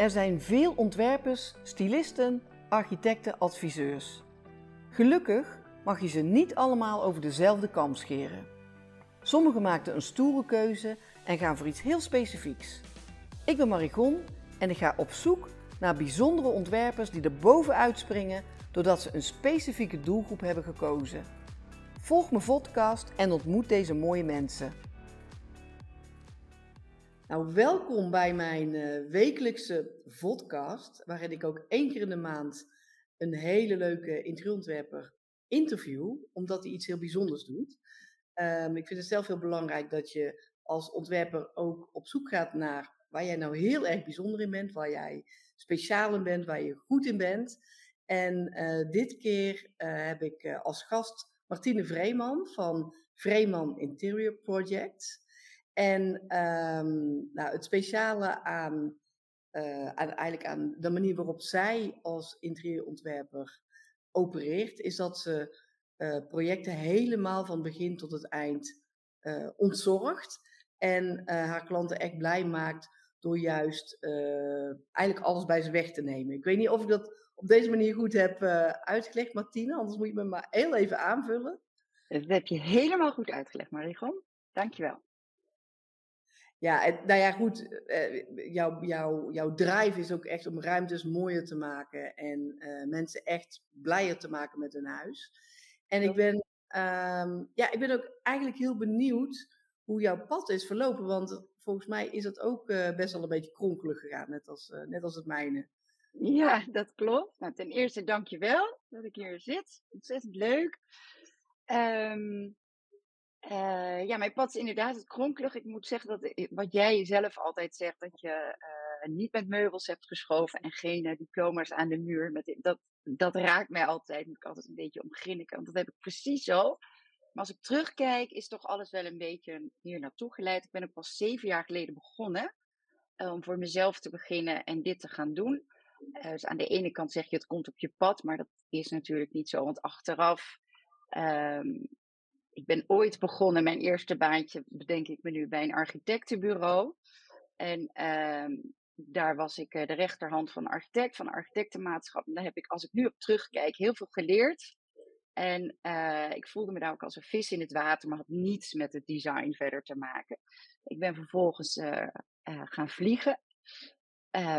Er zijn veel ontwerpers, stylisten, architecten, adviseurs. Gelukkig mag je ze niet allemaal over dezelfde kam scheren. Sommigen maakten een stoere keuze en gaan voor iets heel specifieks. Ik ben Marigon en ik ga op zoek naar bijzondere ontwerpers die er bovenuit springen doordat ze een specifieke doelgroep hebben gekozen. Volg mijn podcast en ontmoet deze mooie mensen. Nou, welkom bij mijn uh, wekelijkse podcast, waarin ik ook één keer in de maand een hele leuke interieurontwerper interview, omdat hij iets heel bijzonders doet. Um, ik vind het zelf heel belangrijk dat je als ontwerper ook op zoek gaat naar waar jij nou heel erg bijzonder in bent, waar jij speciaal in bent, waar je goed in bent. En uh, dit keer uh, heb ik als gast Martine Vreeman van Vreeman Interior Project. En um, nou, het speciale aan, aan, eigenlijk aan de manier waarop zij als interieurontwerper opereert, is dat ze projecten helemaal van begin tot het eind ontzorgt. En haar klanten echt blij maakt door juist eigenlijk alles bij ze weg te nemen. Ik weet niet of ik dat op deze manier goed heb uitgelegd, Martine. Anders moet je me maar heel even aanvullen. Dat heb je helemaal goed uitgelegd, Marigon. Dankjewel. Ja, nou ja, goed. Jouw, jouw, jouw drive is ook echt om ruimtes mooier te maken. En uh, mensen echt blijer te maken met hun huis. En ik ben, um, ja, ik ben ook eigenlijk heel benieuwd hoe jouw pad is verlopen. Want volgens mij is dat ook best wel een beetje kronkelig gegaan. Net als, net als het mijne. Ja, dat klopt. Nou, ten eerste dank je wel dat ik hier zit. Ontzettend leuk. Um, uh, ja, mijn pad is inderdaad het kronkelig. Ik moet zeggen dat wat jij zelf altijd zegt, dat je uh, niet met meubels hebt geschoven en geen diploma's aan de muur. Met, dat, dat raakt mij altijd. Moet ik altijd een beetje om grinniken, want dat heb ik precies zo. Maar als ik terugkijk, is toch alles wel een beetje hier naartoe geleid. Ik ben ook pas zeven jaar geleden begonnen om voor mezelf te beginnen en dit te gaan doen. Dus aan de ene kant zeg je het komt op je pad, maar dat is natuurlijk niet zo. Want achteraf, um, ik ben ooit begonnen, mijn eerste baantje bedenk ik me nu bij een architectenbureau. En um, daar was ik uh, de rechterhand van architect, van architectenmaatschap. En daar heb ik, als ik nu op terugkijk, heel veel geleerd. En uh, ik voelde me daar ook als een vis in het water, maar had niets met het design verder te maken. Ik ben vervolgens gaan vliegen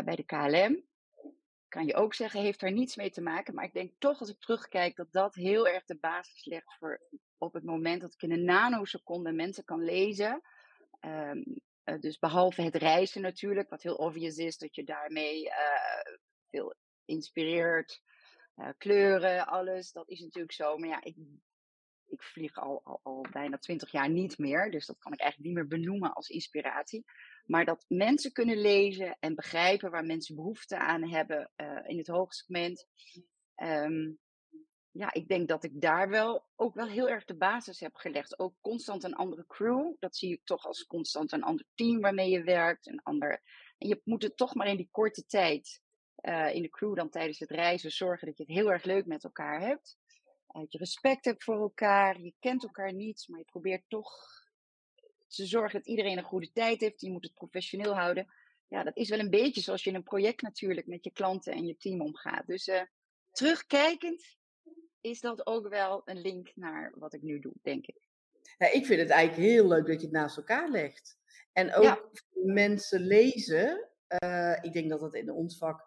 bij de KLM kan je ook zeggen, heeft daar niets mee te maken. Maar ik denk toch, als ik terugkijk, dat dat heel erg de basis legt voor op het moment dat ik in een nanoseconde mensen kan lezen. Um, uh, dus behalve het reizen natuurlijk, wat heel obvious is, dat je daarmee uh, veel inspireert. Uh, kleuren, alles, dat is natuurlijk zo. Maar ja, ik, ik vlieg al, al, bijna twintig jaar niet meer. Dus dat kan ik eigenlijk niet meer benoemen als inspiratie. Maar dat mensen kunnen lezen en begrijpen waar mensen behoefte aan hebben in het hoogsegment. Um, ja, ik denk dat ik daar wel ook wel heel erg de basis heb gelegd. Ook constant een andere crew. Dat zie ik toch als constant een ander team waarmee je werkt. Een ander... En je moet het toch maar in die korte tijd uh, in de crew dan tijdens het reizen zorgen dat je het heel erg leuk met elkaar hebt. Uh, dat je respect hebt voor elkaar. Je kent elkaar niet, maar je probeert toch ze zorgen dat iedereen een goede tijd heeft. Je moet het professioneel houden. Ja, dat is wel een beetje zoals je in een project natuurlijk met je klanten en je team omgaat. Dus uh, terugkijkend is dat ook wel een link naar wat ik nu doe, denk ik. Ja, ik vind het eigenlijk heel leuk dat je het naast elkaar legt. En ook ja. mensen lezen. Uh, ik denk dat dat in ons vak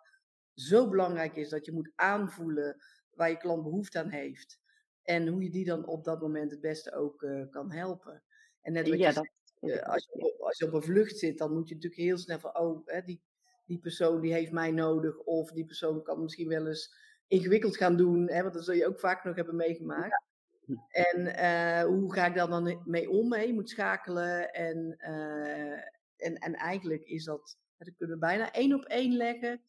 zo belangrijk is dat je moet aanvoelen waar je klant behoefte aan heeft. En hoe je die dan op dat moment het beste ook uh, kan helpen. En net wat ja, je dat, zegt, uh, als, je op, als je op een vlucht zit, dan moet je natuurlijk heel snel van, oh, hè, die, die persoon die heeft mij nodig. Of die persoon kan misschien wel eens ingewikkeld gaan doen. Hè, want dat zul je ook vaak nog hebben meegemaakt. Ja. En uh, hoe ga ik daar dan mee om? Hè? Je moet schakelen. En, uh, en, en eigenlijk is dat, dat kunnen we bijna één op één leggen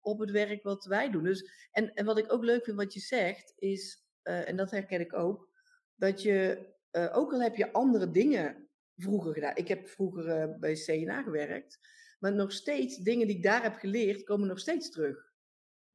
op het werk wat wij doen. Dus, en, en wat ik ook leuk vind wat je zegt, is, uh, en dat herken ik ook, dat je ook al heb je andere dingen vroeger gedaan. Ik heb vroeger bij CNA gewerkt. Maar nog steeds, dingen die ik daar heb geleerd, komen nog steeds terug.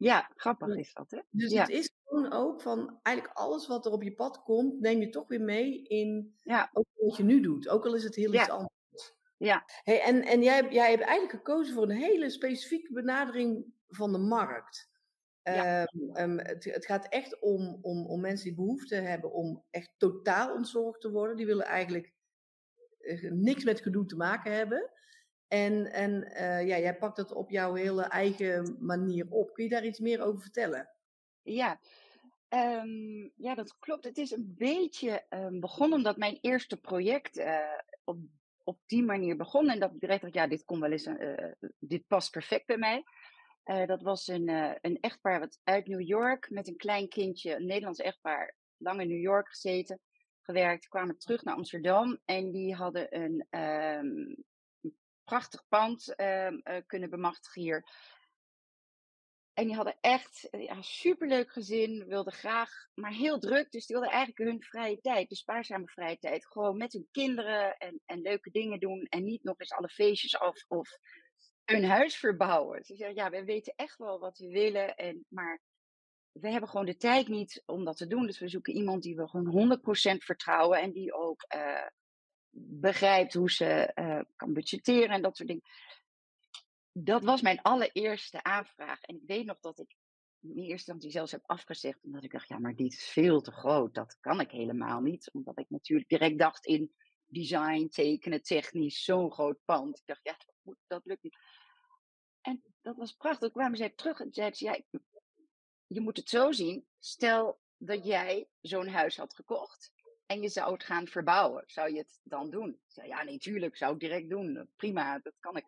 Ja, grappig is dat, hè? Dus ja. het is gewoon ook van, eigenlijk alles wat er op je pad komt, neem je toch weer mee in ja. ook wat je nu doet. Ook al is het heel ja. iets anders. Ja. Hey, en en jij, jij hebt eigenlijk gekozen voor een hele specifieke benadering van de markt. Ja. Ehm, ehm, het, het gaat echt om, om, om mensen die behoefte hebben om echt totaal ontzorgd te worden. Die willen eigenlijk eh, niks met gedoe te maken hebben. En, en eh, ja, jij pakt dat op jouw hele eigen manier op. Kun je daar iets meer over vertellen? Ja, Ehm, ja, dat klopt. Het is een beetje um, begonnen omdat mijn eerste project uh, op, op die manier begon. En dat ik direct dacht, ja, dit kon wel eens, uh, dit past perfect bij mij. Dat was een, een echtpaar wat uit New York met een klein kindje, een Nederlands echtpaar, lang in New York gezeten, gewerkt, kwamen terug naar Amsterdam en die hadden een um, prachtig pand kunnen bemachtigen hier. En die hadden echt ja, superleuk gezin, wilden graag, maar heel druk. Dus die wilden eigenlijk hun vrije tijd, de spaarzame vrije tijd, gewoon met hun kinderen en, en leuke dingen doen. En niet nog eens alle feestjes af of hun huis verbouwen. Ze zeiden, ja, we weten echt wel wat we willen, en, maar we hebben gewoon de tijd niet om dat te doen. Dus we zoeken iemand die we gewoon 100% vertrouwen en die ook uh, begrijpt hoe ze uh, kan budgetteren en dat soort dingen dat was mijn allereerste aanvraag. En ik weet nog dat ik in eerste instantie zelfs heb afgezegd. Omdat ik dacht, ja, maar dit is veel te groot. Dat kan ik helemaal niet. Omdat ik natuurlijk direct dacht in design, tekenen, technisch, zo'n groot pand. Ik dacht, ja, dat, lukt niet. En dat was prachtig. Toen kwamen zij terug en zeiden ze, ja, je moet het zo zien. Stel dat jij zo'n huis had gekocht. En je zou het gaan verbouwen. Zou je het dan doen? Ik ja, natuurlijk, zou ik direct doen. Prima, dat kan ik.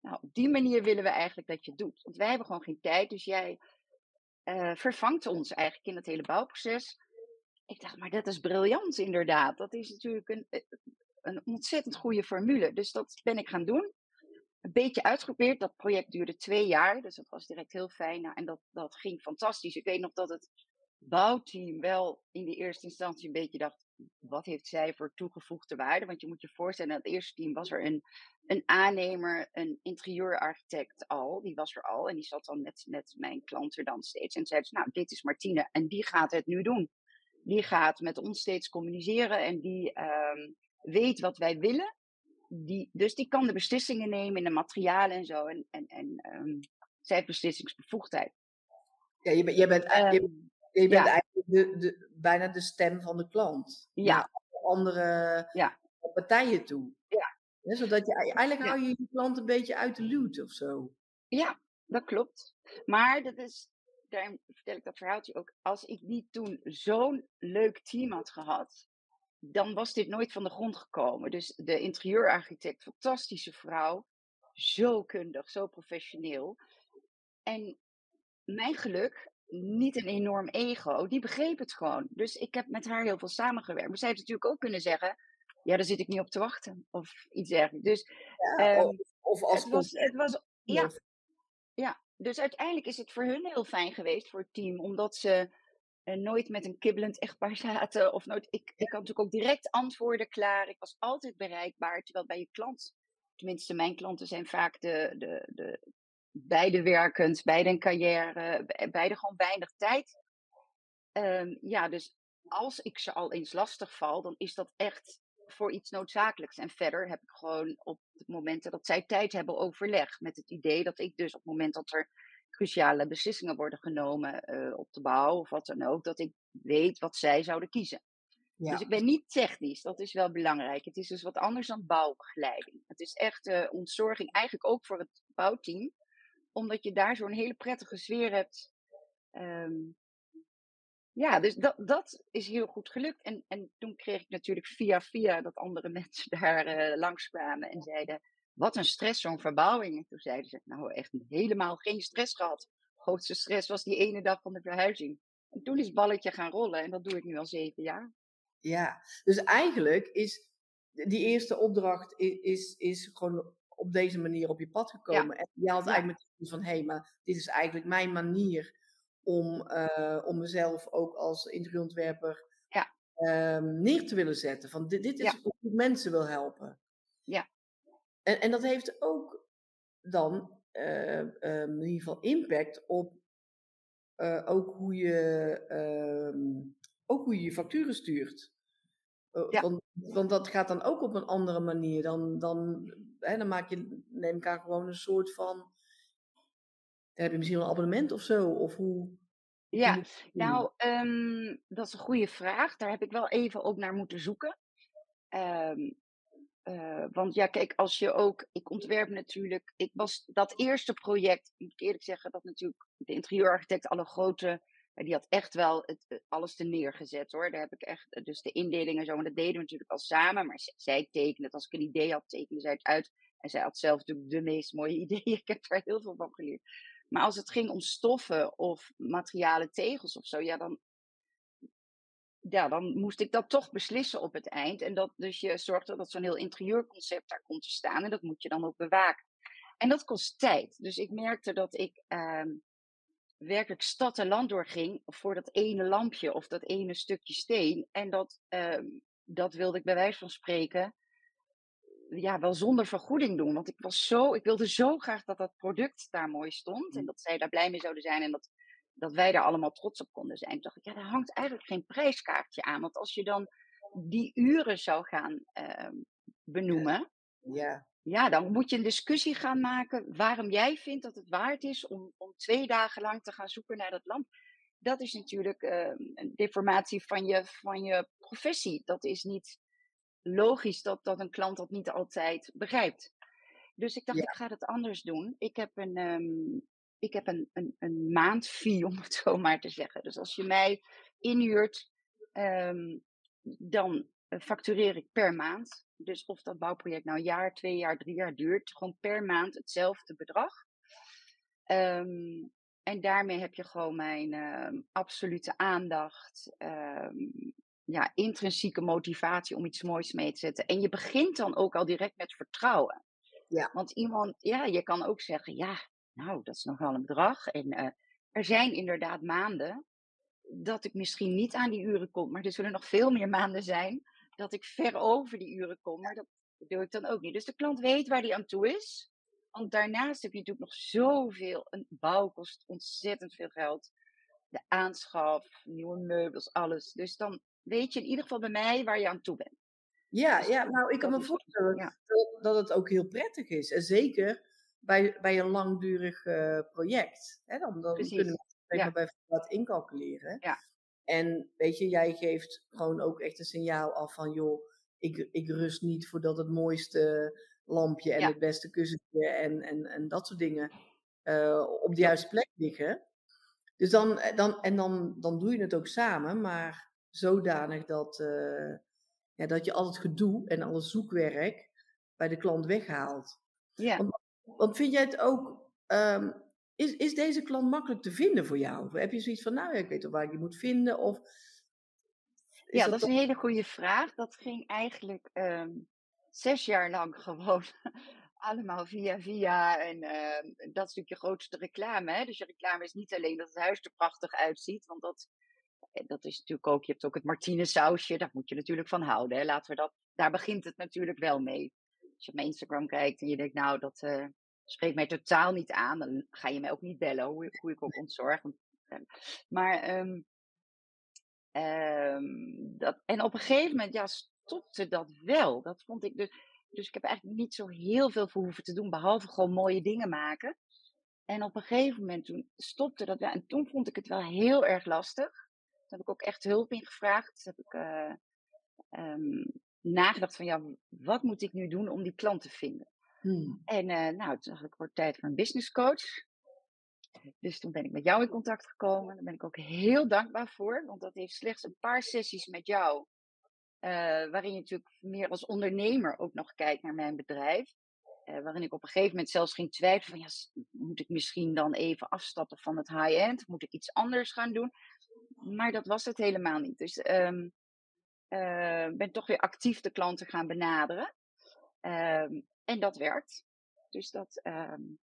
Nou, op die manier willen we eigenlijk dat je het doet. Want wij hebben gewoon geen tijd. Dus jij uh, vervangt ons eigenlijk in het hele bouwproces. Ik dacht, maar dat is briljant inderdaad. Dat is natuurlijk een, eh, een ontzettend goede formule. Dus dat ben ik gaan doen. Een beetje uitgeprobeerd. Dat project duurde twee jaar. Dus dat was direct heel fijn. Nou, en dat, dat ging fantastisch. Ik weet nog dat het bouwteam wel in de eerste instantie een beetje dacht: wat heeft zij voor toegevoegde waarde? Want je moet je voorstellen, het eerste team was er een, een aannemer, een interieurarchitect al. Die was er al en die zat dan met, met mijn klanten dan steeds. En zei: Nou, dit is Martine en die gaat het nu doen. Die gaat met ons steeds communiceren en die um, weet wat wij willen. Die, dus die kan de beslissingen nemen in de materialen en zo. En, en, en um, zij heeft beslissingsbevoegdheid. Ja, je, bent, je bent, je, je bent ja. De, de, bijna de stem van de klant. Ja. andere ja. partijen toe. Ja. ja zodat je eigenlijk hou je je klant een beetje uit de luwte of zo. Ja, dat klopt. Maar dat is, daarom vertel ik dat verhaaltje ook. Als ik niet toen zo'n leuk team had gehad, dan was dit nooit van de grond gekomen. Dus de interieurarchitect, fantastische vrouw, zo kundig, zo professioneel. En mijn geluk niet een enorm ego. Die begreep het gewoon. Dus ik heb met haar heel veel samengewerkt. Maar zij heeft natuurlijk ook kunnen zeggen: Ja, daar zit ik niet op te wachten. Of iets dergelijks. Dus, ja, um, of, als het was, het was, ja, ja, dus uiteindelijk is het voor hun heel fijn geweest voor het team. Omdat ze uh, nooit met een kibbelend echtpaar zaten. Of nooit, ik, ik had natuurlijk ook direct antwoorden klaar. Ik was altijd bereikbaar. Terwijl bij je klant, tenminste mijn klanten zijn vaak de, de, de beide werkend, beide een carrière, beide gewoon weinig tijd. Um, ja, dus als ik ze al eens lastig val, dan is dat echt voor iets noodzakelijks. En verder heb ik gewoon op het momenten dat zij tijd hebben overleg. Met het idee dat ik dus op het moment dat er cruciale beslissingen worden genomen uh, op de bouw of wat dan ook, dat ik weet wat zij zouden kiezen. Ja. Dus ik ben niet technisch, dat is wel belangrijk. Het is dus wat anders dan bouwbegeleiding. Het is echt uh, ontzorging, eigenlijk ook voor het bouwteam omdat je daar zo'n hele prettige sfeer hebt. Um, ja, dus dat, dat is heel goed gelukt. En, en toen kreeg ik natuurlijk via via dat andere mensen daar uh, langskwamen en zeiden: Wat een stress, zo'n verbouwing. En toen zeiden ze: Nou, echt helemaal geen stress gehad. Grootste stress was die ene dag van de verhuizing. En toen is het balletje gaan rollen en dat doe ik nu al zeven jaar. Ja, dus eigenlijk is die eerste opdracht is, is, is gewoon op deze manier op je pad gekomen. Ja. En je had eigenlijk met van, hé, hey, maar dit is eigenlijk mijn manier om, uh, om mezelf ook als interieurontwerper ja. um, neer te willen zetten. Van, dit, dit is hoe ik mensen wil helpen. Ja. En, en dat heeft ook dan uh, um, in ieder geval impact op uh, ook, hoe je, um, ook hoe je je facturen stuurt. Ja. Want, want, dat gaat dan ook op een andere manier. Dan, dan hè, dan maak je, neem ik aan, gewoon een soort van. Dan heb je misschien een abonnement of zo? Of hoe. Ja, nou, ehm, dat is een goede vraag. Daar heb ik wel even ook naar moeten zoeken. Um, uh, want ja, kijk, als je ook, ik ontwerp natuurlijk, ik was dat eerste project, moet ik eerlijk zeggen, dat natuurlijk de interieurarchitect alle grote, die had echt wel het, eh, alles te neergezet hoor. Daar heb ik echt, eh, dus de indeling en zo, en dat deden we natuurlijk al samen, maar zij tekende het, als ik een idee had, tekende zij het uit. En zij had zelf natuurlijk de meest mooie ideeën, ik heb daar heel veel van geleerd. Maar als het ging om stoffen of materialen tegels of zo, ja, dan ja, dan moest ik dat toch beslissen op het eind. En dat, dus je zorgt dat zo'n heel interieurconcept daar komt te staan. En dat moet je dan ook bewaken. En dat kost tijd. Dus ik merkte dat ik uh, werkelijk stad en land doorging voor dat ene lampje of dat ene stukje steen. En dat, uh, dat wilde ik bij wijze van spreken ja, wel zonder vergoeding doen. Want ik was zo, ik wilde zo graag dat dat product daar mooi stond. En mm. dat zij daar blij mee zouden zijn. En dat dat wij daar allemaal trots op konden zijn. Toen dacht ik, ja, daar hangt eigenlijk geen prijskaartje aan. Want als je dan die uren zou gaan uh, benoemen, ja. ja, dan moet je een discussie gaan maken waarom jij vindt dat het waard is om, om twee dagen lang te gaan zoeken naar dat lamp. Dat is natuurlijk uh, een deformatie van je, van je professie. Dat is niet logisch dat, dat een klant dat niet altijd begrijpt. Dus ik dacht, ik ga het anders doen. Ik heb een, um, ik heb een, een, een maandfee, om het zo maar te zeggen. Dus als je mij inhuurt, um, dan factureer ik per maand. Dus of dat bouwproject nou een jaar, twee jaar, drie jaar duurt, gewoon per maand hetzelfde bedrag. Um, en daarmee heb je gewoon mijn uh, absolute aandacht, um, ja, intrinsieke motivatie om iets moois mee te zetten. En je begint dan ook al direct met vertrouwen. Ja. Want iemand, ja, je kan ook zeggen, ja, nou, dat is nogal een bedrag. En uh, er zijn inderdaad maanden dat ik misschien niet aan die uren kom, maar er zullen nog veel meer maanden zijn dat ik ver over die uren kom. Maar dat doe ik dan ook niet. Dus de klant weet waar die aan toe is. Want daarnaast heb je natuurlijk nog zoveel. Een bouw kost ontzettend veel geld. De aanschaf, nieuwe meubels, alles. Dus dan weet je in ieder geval bij mij waar je aan toe bent. Ja, dus ja nou, ik kan me voorstellen dat, dat het ook heel prettig is. En zeker bij, bij een langdurig uh, project. Hè, dan, dan kunnen we ja. bijvoorbeeld incalculeren. Ja. En weet je, jij geeft gewoon ook echt een signaal af van, joh, ik, ik rust niet voordat het mooiste lampje en het beste kussentje en, en, en dat soort dingen uh, op de juiste plek liggen. Dus dan, eh, dan, en dan, dan doe je het ook samen, maar zodanig dat, uh, ja, dat je al het gedoe en al het zoekwerk bij de klant weghaalt. Ja. Want want vind jij het ook, um, is, is deze klant makkelijk te vinden voor jou? Of heb je zoiets van, nou ja, ik weet wel waar ik je moet vinden? Of ja, dat, is een hele goede vraag. Dat ging eigenlijk um, zes jaar lang gewoon allemaal via via. En uh, dat is natuurlijk je grootste reclame. Hè? Dus je reclame is niet alleen dat het huis er prachtig uitziet. Want dat, eh, dat is natuurlijk ook, je hebt ook het Martine sausje. Daar moet je natuurlijk van houden. Hè? Laten we dat, daar begint het natuurlijk wel mee. Als je op mijn Instagram kijkt en je denkt, nou, dat, uh, spreekt mij totaal niet aan. Dan ga je mij ook niet bellen, hoe, hoe ik ook ontzorg. Ehm, maar, um, um, dat, en op een gegeven moment, ja, stopte dat wel. Dat vond ik dus. Dus ik heb eigenlijk niet zo heel veel voor hoeven te doen, behalve gewoon mooie dingen maken. En op een gegeven moment toen stopte dat wel. En toen vond ik het wel heel erg lastig. Toen heb ik ook echt hulp ingevraagd. Toen heb ik um, nagedacht van, ja, wat moet ik nu doen om die klant te vinden? Hmm. En uh, nou, toen dacht ik, wordt tijd voor een business coach. Dus toen ben ik met jou in contact gekomen. Daar ben ik ook heel dankbaar voor. Want dat heeft slechts een paar sessies met jou. Uh, waarin je natuurlijk meer als ondernemer ook nog kijkt naar mijn bedrijf. Uh, waarin ik op een gegeven moment zelfs ging twijfelen van, ja, moet ik misschien dan even afstappen van het high-end? Moet ik iets anders gaan doen? Maar dat was het helemaal niet. Dus um, ben toch weer actief de klanten gaan benaderen. Um, en dat werkt. Dus dat. Um,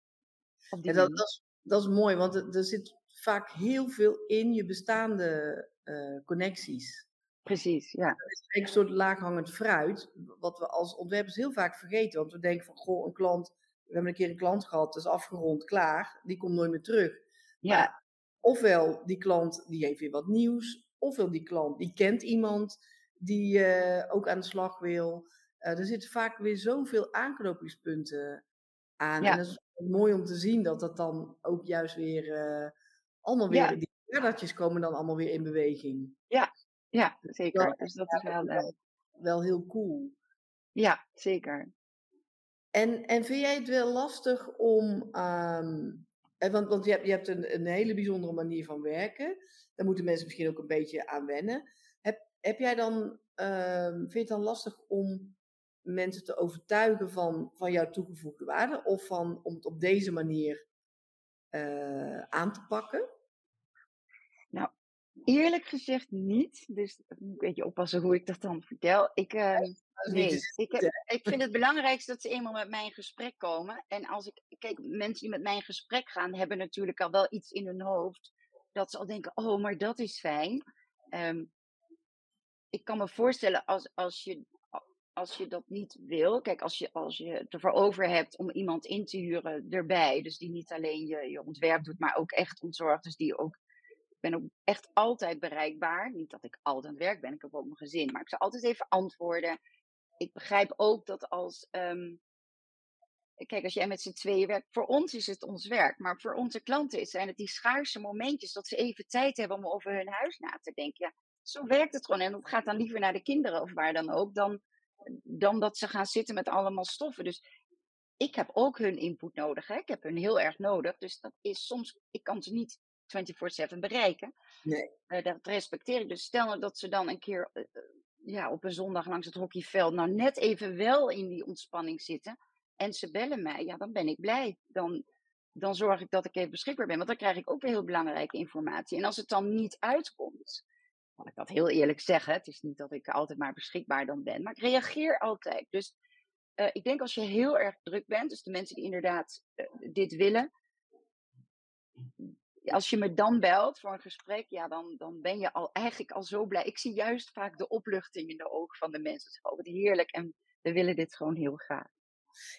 ja, dat, dat, is, dat is mooi, want er, er, zit vaak heel veel in je bestaande uh, connecties. Precies, ja. Dat is een soort laaghangend fruit, wat we als ontwerpers heel vaak vergeten. Want we denken van, goh, een klant, we hebben een keer een klant gehad, dat is afgerond, klaar, die komt nooit meer terug. Ja. Maar, ofwel die klant, die heeft weer wat nieuws, ofwel die klant, die kent iemand die uh, ook aan de slag wil. Uh, er zitten vaak weer zoveel aanknopingspunten aan. Ja. En dat is mooi om te zien dat dat dan ook juist weer uh, allemaal weer, Ja. die radartjes komen dan allemaal weer in beweging. Ja, zeker. Wel- Dus dat ja, is wel, eh, Wel heel cool. ja, zeker. En, en vind jij het wel lastig om. ehm, eh, want want je hebt, je hebt een, een hele bijzondere manier van werken. Daar moeten mensen misschien ook een beetje aan wennen. Heb, heb jij dan. ehm, vind je het dan lastig om mensen te overtuigen van, van jouw toegevoegde waarde? Of van, om het op deze manier eh, aan te pakken? Eerlijk gezegd niet. Dus ik moet een beetje oppassen hoe ik dat dan vertel. Ik, eh, is nee, ik, heb, ik vind het belangrijkste dat ze eenmaal met mij in gesprek komen. En als ik, kijk, mensen die met mij in gesprek gaan, hebben natuurlijk al wel iets in hun hoofd. Dat ze al denken, oh, maar dat is fijn. Ehm, ik kan me voorstellen als, als, je, als je dat niet wil. Kijk, als je, als je het ervoor over hebt om iemand in te huren erbij. Dus die niet alleen je, je ontwerp doet, maar ook echt ontzorgt. Dus die ook ik ben ook echt altijd bereikbaar. Niet dat ik altijd aan het werk ben, ik heb ook mijn gezin, maar ik zal altijd even antwoorden. Ik begrijp ook dat als. ehm, kijk, als jij met z'n tweeën werkt, voor ons is het ons werk, maar voor onze klanten zijn het die schaarse momentjes dat ze even tijd hebben om over hun huis na te denken. Ja, zo werkt het gewoon. En dat gaat dan liever naar de kinderen of waar dan ook, dan, dan dat ze gaan zitten met allemaal stoffen. Dus ik heb ook hun input nodig. Hè? Ik heb hun heel erg nodig. Dus dat is soms, ik kan ze niet 24-7 bereiken. Nee. Eh, dat respecteer ik. Dus stel nou dat ze dan een keer eh, eh, ja, op een zondag langs het hockeyveld nou net even wel in die ontspanning zitten. En ze bellen mij, ja, dan ben ik blij. Dan, dan zorg ik dat ik even beschikbaar ben. Want dan krijg ik ook weer heel belangrijke informatie. En als het dan niet uitkomt, kan ik dat heel eerlijk zeggen. Het is niet dat ik altijd maar beschikbaar dan ben. Maar ik reageer altijd. Dus eh, ik denk als je heel erg druk bent, dus de mensen die inderdaad eh, dit willen, als je me dan belt voor een gesprek, ja, dan, dan ben je al eigenlijk al zo blij. Ik zie juist vaak de opluchting in de ogen van de mensen. Zeggen, oh, wat heerlijk en we willen dit gewoon heel graag.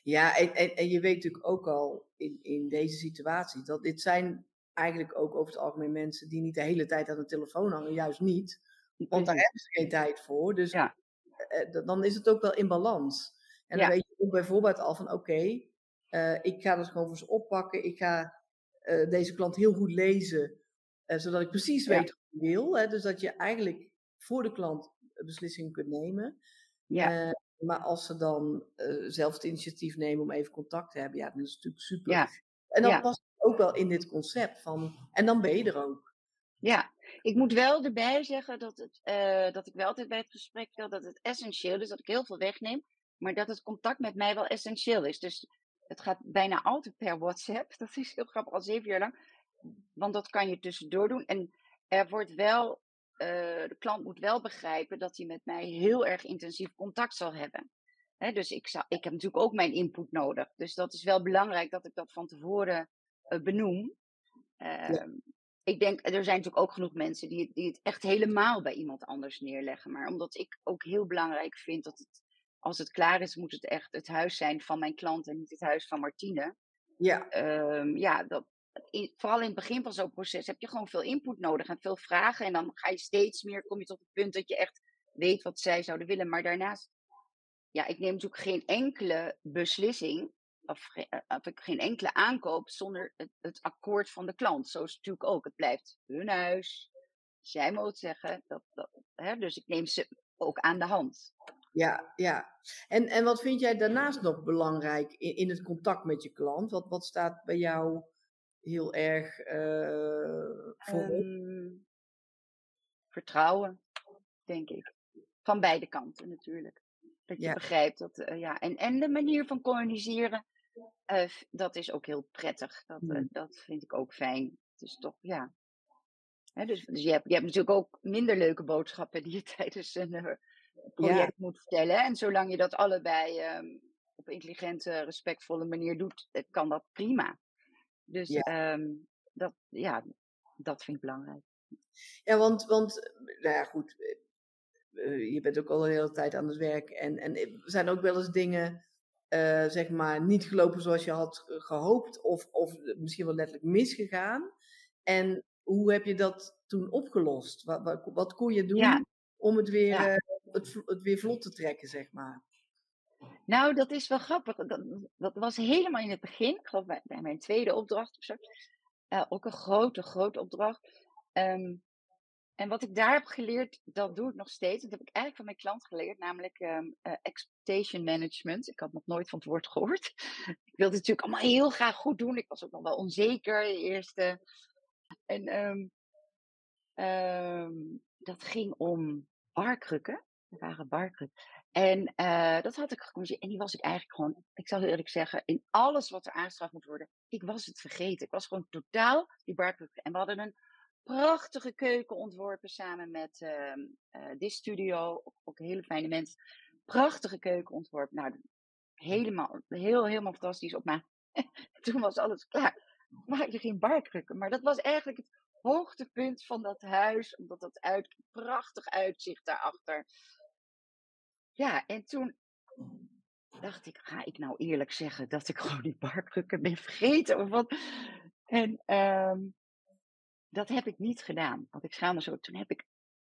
Ja, en, en, en je weet natuurlijk ook al in, in deze situatie dat dit zijn eigenlijk ook over het algemeen mensen die niet de hele tijd aan de telefoon hangen, juist niet. Want daar hebben ze geen tijd voor. Dus Ja. eh, d- dan is het ook wel in balans. En dan Ja. weet je ook bijvoorbeeld al van oké, eh, ik ga dat gewoon voor ze oppakken. Ik ga eh, deze klant heel goed lezen, eh, zodat ik precies Ja. weet wat ik wil. Hè? Dus dat je eigenlijk voor de klant beslissingen kunt nemen. Ja, Eh, maar als ze dan eh, zelf het initiatief nemen om even contact te hebben, ja, dan is natuurlijk super. ja, En dan past ook wel in dit concept van, en dan ben je er ook. ja. Ik moet wel erbij zeggen dat, het, eh, dat ik wel altijd bij het gesprek vertel dat het essentieel is, dat ik heel veel wegneem, maar dat het contact met mij wel essentieel is. Dus het gaat bijna altijd per WhatsApp. Dat is heel grappig, al zeven jaar lang. Want dat kan je tussendoor doen. En er wordt wel, eh, de klant moet wel begrijpen dat hij met mij heel erg intensief contact zal hebben. Dus ik, zou, ik heb natuurlijk ook mijn input nodig. Dus dat is wel belangrijk dat ik dat van tevoren benoem. Ehm, Ik denk, er zijn natuurlijk ook genoeg mensen die, het- die het echt helemaal bij iemand anders neerleggen. Maar omdat ik ook heel belangrijk vind dat het, als het klaar is, moet het echt het huis zijn van mijn klant en niet het huis van Martine. Ja, Ehm, ja, dat, in- vooral in het begin van zo'n proces heb je gewoon veel input nodig en veel vragen. En dan ga je steeds meer, kom je tot het punt dat je echt weet wat zij zouden willen. Maar daarnaast, ja, ik neem natuurlijk geen enkele beslissing of, eh, of ik geen enkele aankoop zonder het, het akkoord van de klant. Zo is het natuurlijk ook. Het blijft hun huis. Zij moet zeggen. Dat, dat, hè, dus ik neem ze ook aan de hand. ja, ja. En, en wat vind jij daarnaast nog belangrijk in, in het contact met je klant? Wat, wat staat bij jou heel erg eh voorop? Ehm, vertrouwen, denk ik. Van beide kanten natuurlijk. Dat je Ja. begrijpt dat, eh, ja. En, en de manier van communiceren, eh, dat is ook heel prettig. Dat, eh, Hmm. dat vind ik ook fijn. Het is toch, ja. Hè, dus dus je, hebt, je hebt natuurlijk ook minder leuke boodschappen die je tijdens een eh, project moet vertellen. En zolang je dat allebei ehm, op intelligente, respectvolle manier doet, kan dat prima. Dus Ja. ehm, dat, ja, dat vind ik belangrijk. Ja, want, want nou ja, goed, je bent ook al een hele tijd aan het werk. En, en er zijn ook wel eens dingen, eh, zeg maar, niet gelopen zoals je had eh, gehoopt. Of, of misschien wel letterlijk misgegaan. En hoe heb je dat toen opgelost? Wat, wat, wat kon je doen Ja. om het weer, Ja. eh, het, weer vlot te trekken, zeg maar? Nou, dat is wel grappig. Dat, dat was helemaal in het begin. Ik geloof bij, bij mijn tweede opdracht of zo. Uh, ook een grote, grote opdracht. Um, en wat ik daar heb geleerd, dat doe ik nog steeds. Dat heb ik eigenlijk van mijn klant geleerd, namelijk um, uh, expectation management. Ik had nog nooit van het woord gehoord. ik wilde het natuurlijk allemaal heel graag goed doen. Ik was ook nog wel onzeker, de eerste. En um, um, dat ging om barkrukken. Er waren barkrukken. En uh, dat had ik gecommuniceerd. En die was ik eigenlijk gewoon, ik zal heel eerlijk zeggen, in alles wat er aangestraft moet worden, ik was het vergeten. Ik was gewoon totaal die barkrukken. En we hadden een prachtige keuken ontworpen samen met uh, Dis Studio. Ook, ook, hele fijne mensen. Prachtige keuken ontworpen. Nou, helemaal, heel, helemaal fantastisch op mij. Toen was alles klaar. Maar je geen barkrukken. Maar dat was eigenlijk het hoogtepunt van dat huis. Omdat dat uit, prachtig uitzicht daarachter. Ja, en toen dacht ik, ga ik nou eerlijk zeggen dat ik gewoon die barkrukken ben vergeten? Of wat? En um, dat heb ik niet gedaan. Want ik schaamde zo. Toen heb ik,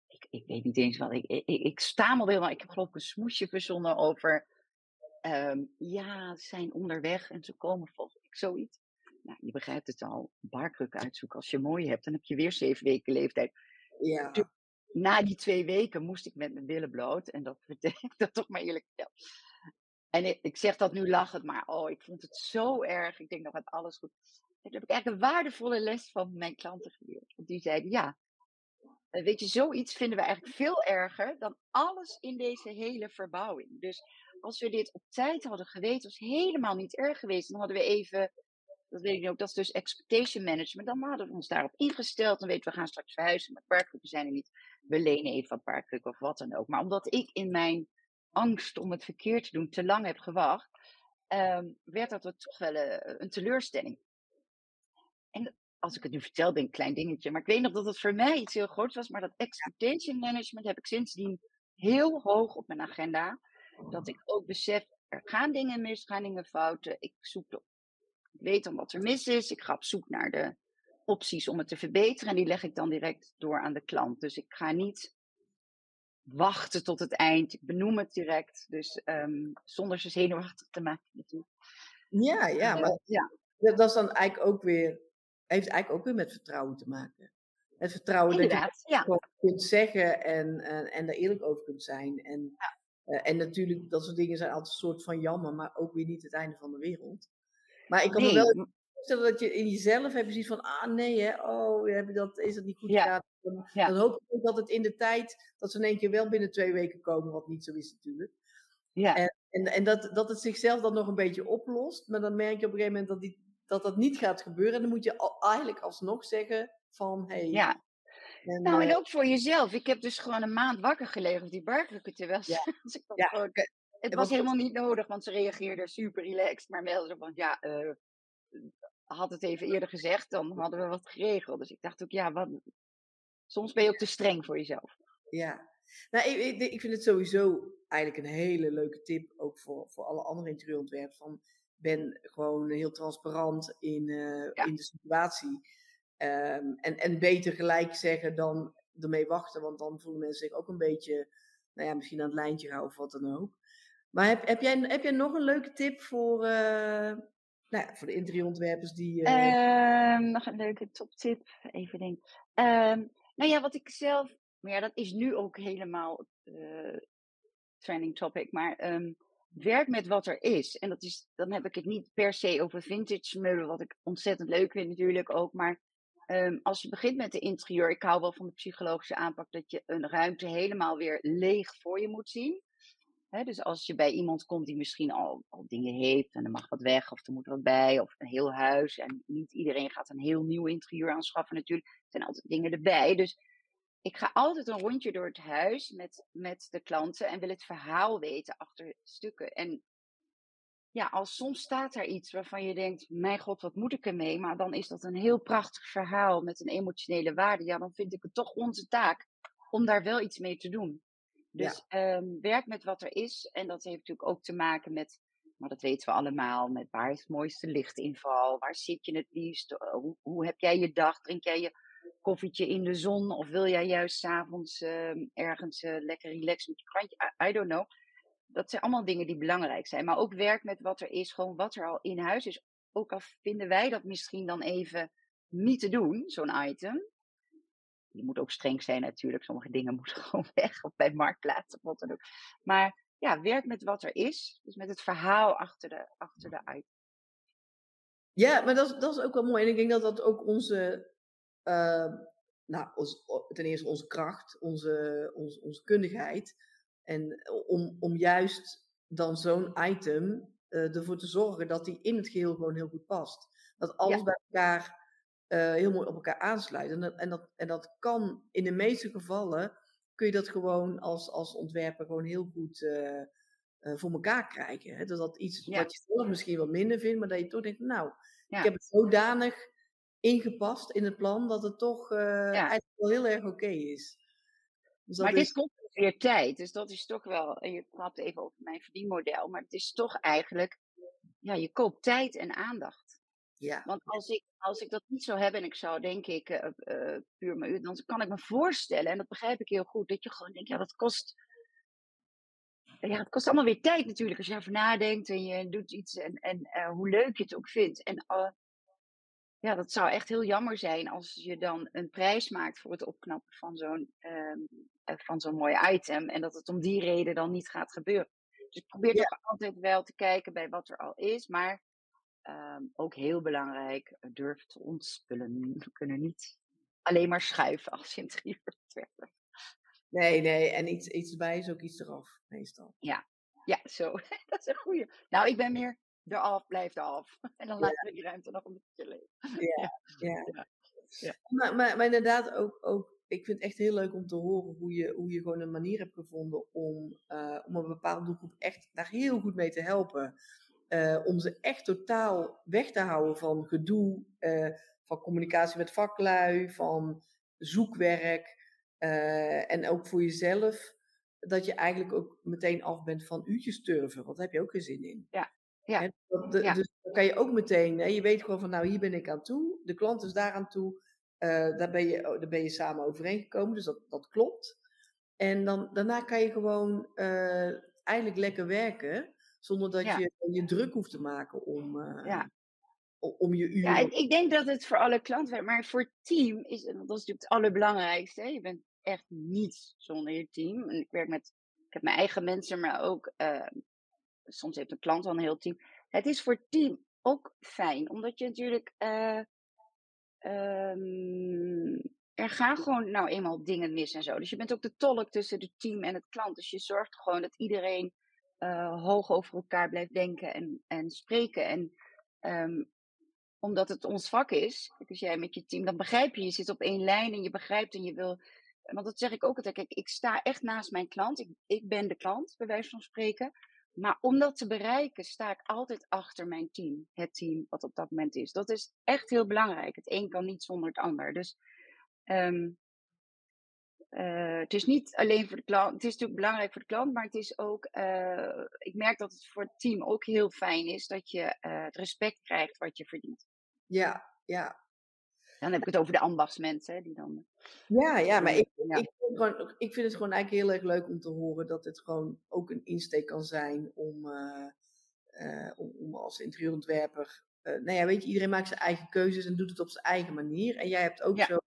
ik, ik weet niet eens wat, ik, ik, ik stamelde helemaal. Ik heb geloof ik een smoesje verzonnen over, um, ja, ze zijn onderweg en ze komen volgens ik zoiets. Nou, je begrijpt het al, barkruk uitzoeken. Als je mooi hebt, dan heb je weer zeven weken leeftijd. Ja. Toen, na die twee weken moest ik met mijn billen bloot. En dat vertel ik dat toch maar eerlijk. En ik, ik, zeg dat nu lachend, maar oh, ik vond het zo erg. Ik denk nog het alles goed. Daar heb ik eigenlijk een waardevolle les van mijn klanten geleerd. Want die zeiden, ja, eh, weet je, zoiets vinden we eigenlijk veel erger dan alles in deze hele verbouwing. Dus als we dit op tijd hadden geweten, was helemaal niet erg geweest. Dan hadden we even, dat weet ik ook, dat is dus expectation management. Dan hadden we ons daarop ingesteld. Dan weten we, gaan straks verhuizen, maar paardkrukken zijn er niet. We lenen even wat paardkrukken of wat dan ook. Maar omdat ik in mijn angst om het verkeerd te doen te lang heb gewacht, um, werd dat toch wel uh, een teleurstelling. En als ik het nu vertel, ben ik een klein dingetje. Maar ik weet nog dat het voor mij iets heel groots was. Maar dat expectation management heb ik sindsdien heel hoog op mijn agenda. Dat ik ook besef, er gaan dingen mis, gaan dingen fouten. Ik zoek de, ik weet dan wat er mis is. Ik ga op zoek naar de opties om het te verbeteren. En die leg ik dan direct door aan de klant. Dus ik ga niet wachten tot het eind. Ik benoem het direct. Dus um, zonder ze zenuwachtig te maken natuurlijk. Ja, ja, maar ja. dat is dan eigenlijk ook weer heeft eigenlijk ook weer met vertrouwen te maken. Het vertrouwen Inderdaad, dat je ja. kunt zeggen en, en, en daar eerlijk over kunt zijn. En, ja. uh, en natuurlijk, dat soort dingen zijn altijd een soort van jammer, maar ook weer niet het einde van de wereld. Maar ik kan nee. me wel voorstellen dat je in jezelf hebt zoiets van, ah nee, hè, oh, heb je dat, is dat niet goed ja. gegaan? Dan, ja. dan hoop ik ook dat het in de tijd, dat ze in één keer wel binnen twee weken komen, wat niet zo is natuurlijk. Ja. En, en, en dat, dat het zichzelf dan nog een beetje oplost, maar dan merk je op een gegeven moment dat die dat dat niet gaat gebeuren. En dan moet je al, eigenlijk alsnog zeggen van, hé. Hey, ja. En, nou, en ook voor jezelf. Ik heb dus gewoon een maand wakker gelegen op die barkrukken. Terwijl ja. Gewoon, het was helemaal niet nodig, want ze reageerden super relaxed. Maar wel zo van, ja, uh, had het even eerder gezegd, dan hadden we wat geregeld. Dus ik dacht ook, ja, wat, soms ben je ook te streng voor jezelf. Ja, nou, ik, ik, ik vind het sowieso eigenlijk een hele leuke tip, ook voor, voor alle andere interieurontwerpers. Van, ben gewoon heel transparant in, uh, ja. in de situatie. Um, en, en beter gelijk zeggen dan ermee wachten, want dan voelen mensen zich ook een beetje, nou ja, misschien aan het lijntje houden of wat dan ook. Maar heb, heb, jij, heb jij nog een leuke tip voor, uh, nou ja, voor de interieurontwerpers die. Uh... Um, nog een leuke toptip, even denken. Um, nou ja, wat ik zelf, maar ja, dat is nu ook helemaal uh, trending topic, maar um, werk met wat er is. En dat is, dan heb ik het niet per se over vintage meubelen, wat ik ontzettend leuk vind natuurlijk ook. Maar um, als je begint met de interieur, ik hou wel van de psychologische aanpak, dat je een ruimte helemaal weer leeg voor je moet zien. He, dus als je bij iemand komt die misschien al, al dingen heeft en er mag wat weg of er moet wat bij of een heel huis. En niet iedereen gaat een heel nieuw interieur aanschaffen natuurlijk. Er zijn altijd dingen erbij. Dus ik ga altijd een rondje door het huis met, met de klanten en wil het verhaal weten achter stukken. En ja, als soms staat er iets waarvan je denkt, mijn god, wat moet ik ermee? Maar dan is dat een heel prachtig verhaal met een emotionele waarde. Ja, dan vind ik het toch onze taak om daar wel iets mee te doen. Dus ja. um, werk met wat er is. En dat heeft natuurlijk ook te maken met, maar dat weten we allemaal, met waar is het mooiste lichtinval? Waar zit je het liefst? Hoe, hoe heb jij je dag? Drink jij je koffietje in de zon? Of wil jij juist s'avonds uh, ergens uh, lekker relaxen met je krantje? I, don't know. dat zijn allemaal dingen die belangrijk zijn. Maar ook werk met wat er is, gewoon wat er al in huis is. Ook al vinden wij dat misschien dan even niet te doen, zo'n item. Je moet ook streng zijn natuurlijk. Sommige dingen moeten gewoon weg of bij marktplaats of wat dan ook. Maar ja, werk met wat er is. Dus met het verhaal achter de, achter de item. Ja, maar dat dat is ook wel mooi. En ik denk dat dat ook onze, uh, nou, ons, ten eerste onze kracht, onze, onze, onze kundigheid. En om, om juist dan zo'n item uh, ervoor te zorgen dat die in het geheel gewoon heel goed past. Dat alles bij elkaar uh, heel mooi op elkaar aansluit. En dat, en, dat, en dat kan in de meeste gevallen, kun je dat gewoon als, als ontwerper gewoon heel goed uh, voor elkaar krijgen. Hè? Dat dat iets ja. wat je zelf misschien wat minder vindt, maar dat je toch denkt, nou, ja. ik heb het zodanig ingepast in het plan dat het toch eigenlijk wel heel erg oké is. Dus maar dit kost weer tijd, dus dat is toch wel, en je praat even over mijn verdienmodel, maar het is toch eigenlijk, ja, je koopt tijd en aandacht. Ja. Want als ik, als ik dat niet zou hebben en ik zou denk ik uh, uh, puur mijn uur, dan kan ik me voorstellen, en dat begrijp ik heel goed, dat je gewoon denkt, ja, dat kost, ja, het kost allemaal weer tijd natuurlijk als je erover nadenkt en je doet iets en, en uh, hoe leuk je het ook vindt. En ja, dat zou echt heel jammer zijn als je dan een prijs maakt voor het opknappen van zo'n ehm, van zo'n mooi item en dat het om die reden dan niet gaat gebeuren. Dus ik probeer ja. toch altijd wel te kijken bij wat er al is, maar Um, ook heel belangrijk, durf te ontspullen. We kunnen niet alleen maar schuiven als interieurontwerper. Nee, nee, en iets, iets erbij is ook iets eraf, meestal. Ja, ja zo. dat is een goeie. Nou, ik ben meer eraf, blijf eraf. En dan laten we die ruimte nog een beetje leven. Ja, ja. ja. ja. Maar, maar, maar, inderdaad ook, ook, ik vind het echt heel leuk om te horen hoe je, hoe je gewoon een manier hebt gevonden om, uh, om een bepaalde doelgroep echt daar heel goed mee te helpen. Uh, om ze echt totaal weg te houden van gedoe, uh, van communicatie met vaklui, van zoekwerk. Uh, en ook voor jezelf, dat je eigenlijk ook meteen af bent van uurtjes turven, want daar heb je ook geen zin in. Ja. Ja. Dat, de, ja. Dus dan kan je ook meteen, hè, je weet gewoon van nou hier ben ik aan toe, de klant is daar aan toe, daar, ben je, daar ben je samen overeengekomen, dus dat, dat klopt. En dan, daarna kan je gewoon eigenlijk lekker werken. Zonder dat je je druk hoeft te maken om, uh, ja. om je uren. Ja, ik denk dat het voor alle klanten werkt. Maar voor het team is dat is natuurlijk het allerbelangrijkste. Je bent echt niets zonder je team. En ik werk met, ik heb mijn eigen mensen, maar ook, uh, soms heeft een klant al een heel team. Het is voor het team ook fijn, omdat je natuurlijk, uh, um, er gaan gewoon nou eenmaal dingen mis en zo. Dus je bent ook de tolk tussen het team en het klant. Dus je zorgt gewoon dat iedereen uh, hoog over elkaar blijft denken en, en spreken. En um, omdat het ons vak is, dus jij met je team, dan begrijp je, je zit op één lijn en je begrijpt en je wil. Want dat zeg ik ook altijd. Kijk, ik sta echt naast mijn klant. Ik, ik ben de klant, bij wijze van spreken. Maar om dat te bereiken, sta ik altijd achter mijn team. Het team wat op dat moment is. Dat is echt heel belangrijk. Het een kan niet zonder het ander. Dus um, het is niet alleen voor de klant, het is natuurlijk belangrijk voor de klant, maar het is ook, uh, ik merk dat het voor het team ook heel fijn is dat je uh, het respect krijgt wat je verdient. Ja, ja. Dan heb ik het over de ambachtsmensen, die dan. Ja, ja, maar ik, ja. Ik, vind gewoon, ik vind het gewoon eigenlijk heel erg leuk om te horen dat het gewoon ook een insteek kan zijn om, om, om, als interieurontwerper. nou ja, weet je, iedereen maakt zijn eigen keuzes en doet het op zijn eigen manier. En jij hebt ook ja. zo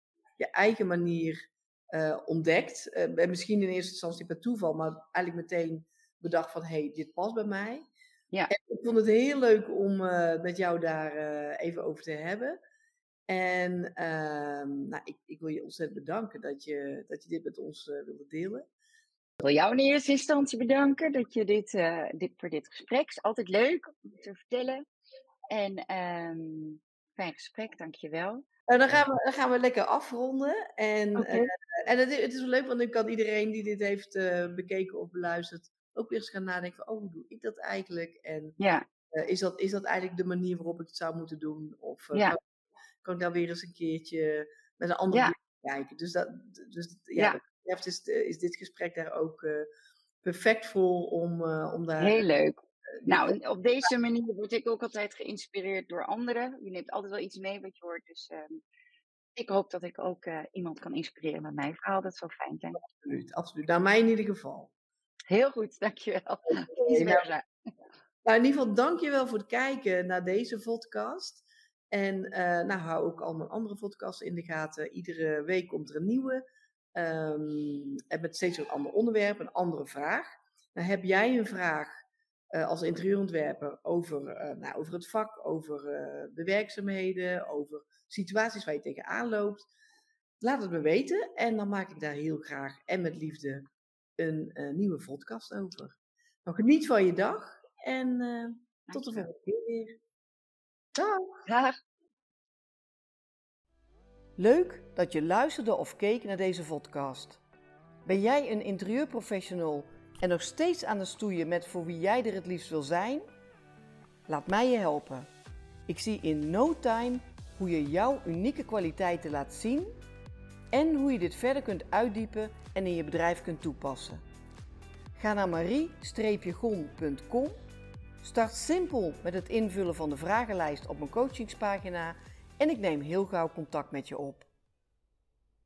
je eigen manier uh, ontdekt. Uh, misschien in eerste instantie per toeval, maar eigenlijk meteen bedacht van hé, hey, dit past bij mij. Ja. En ik vond het heel leuk om uh, met jou daar even over te hebben. En ehm, nou, ik, ik, wil je ontzettend bedanken dat je, dat je dit met ons wilde delen. Ik wil jou in eerste instantie bedanken dat je dit, dit voor dit gesprek. is altijd leuk om te vertellen. En um, fijn gesprek, dankjewel. Uh, dan, gaan we, dan gaan we lekker afronden. En, okay. en het, het, is wel leuk, want dan kan iedereen die dit heeft bekeken of beluisterd ook weer eens gaan nadenken van, oh, hoe doe ik dat eigenlijk? En ja. is, dat, is dat eigenlijk de manier waarop ik het zou moeten doen? Of ja. Kan, ik daar weer eens een keertje met een andere ja. kijken? Dus, dat, dus ja, ja. Is, is dit gesprek daar ook perfect voor om, om daar... Heel leuk. Nou, op deze manier word ik ook altijd geïnspireerd door anderen. Je neemt altijd wel iets mee wat je hoort. Dus um, ik hoop dat ik ook uh, iemand kan inspireren met mijn verhaal. Dat zou fijn zijn. Absoluut, absoluut. Nou, mij in ieder geval. Heel goed, dankjewel. Okay, nou, nou, in ieder geval, dankjewel voor het kijken naar deze podcast. En uh, nou, hou ook al mijn andere podcasts in de gaten. Iedere week komt er een nieuwe. Um, en met steeds een ander onderwerp, een andere vraag. Nou, heb jij een vraag uh, als interieurontwerper over, uh, nou, over het vak, over de werkzaamheden, over situaties waar je tegenaan loopt? Laat het me weten en dan maak ik daar heel graag en met liefde een nieuwe podcast over. Nou, geniet van je dag en tot de volgende keer weer. Dag. Dag. Leuk dat je luisterde of keek naar deze podcast. Ben jij een interieurprofessional en nog steeds aan het stoeien met voor wie jij er het liefst wil zijn? Laat mij je helpen. Ik zie in no time hoe je jouw unieke kwaliteiten laat zien en hoe je dit verder kunt uitdiepen en in je bedrijf kunt toepassen. Ga naar marie-gon.com Start simpel met het invullen van de vragenlijst op mijn coachingspagina en ik neem heel gauw contact met je op.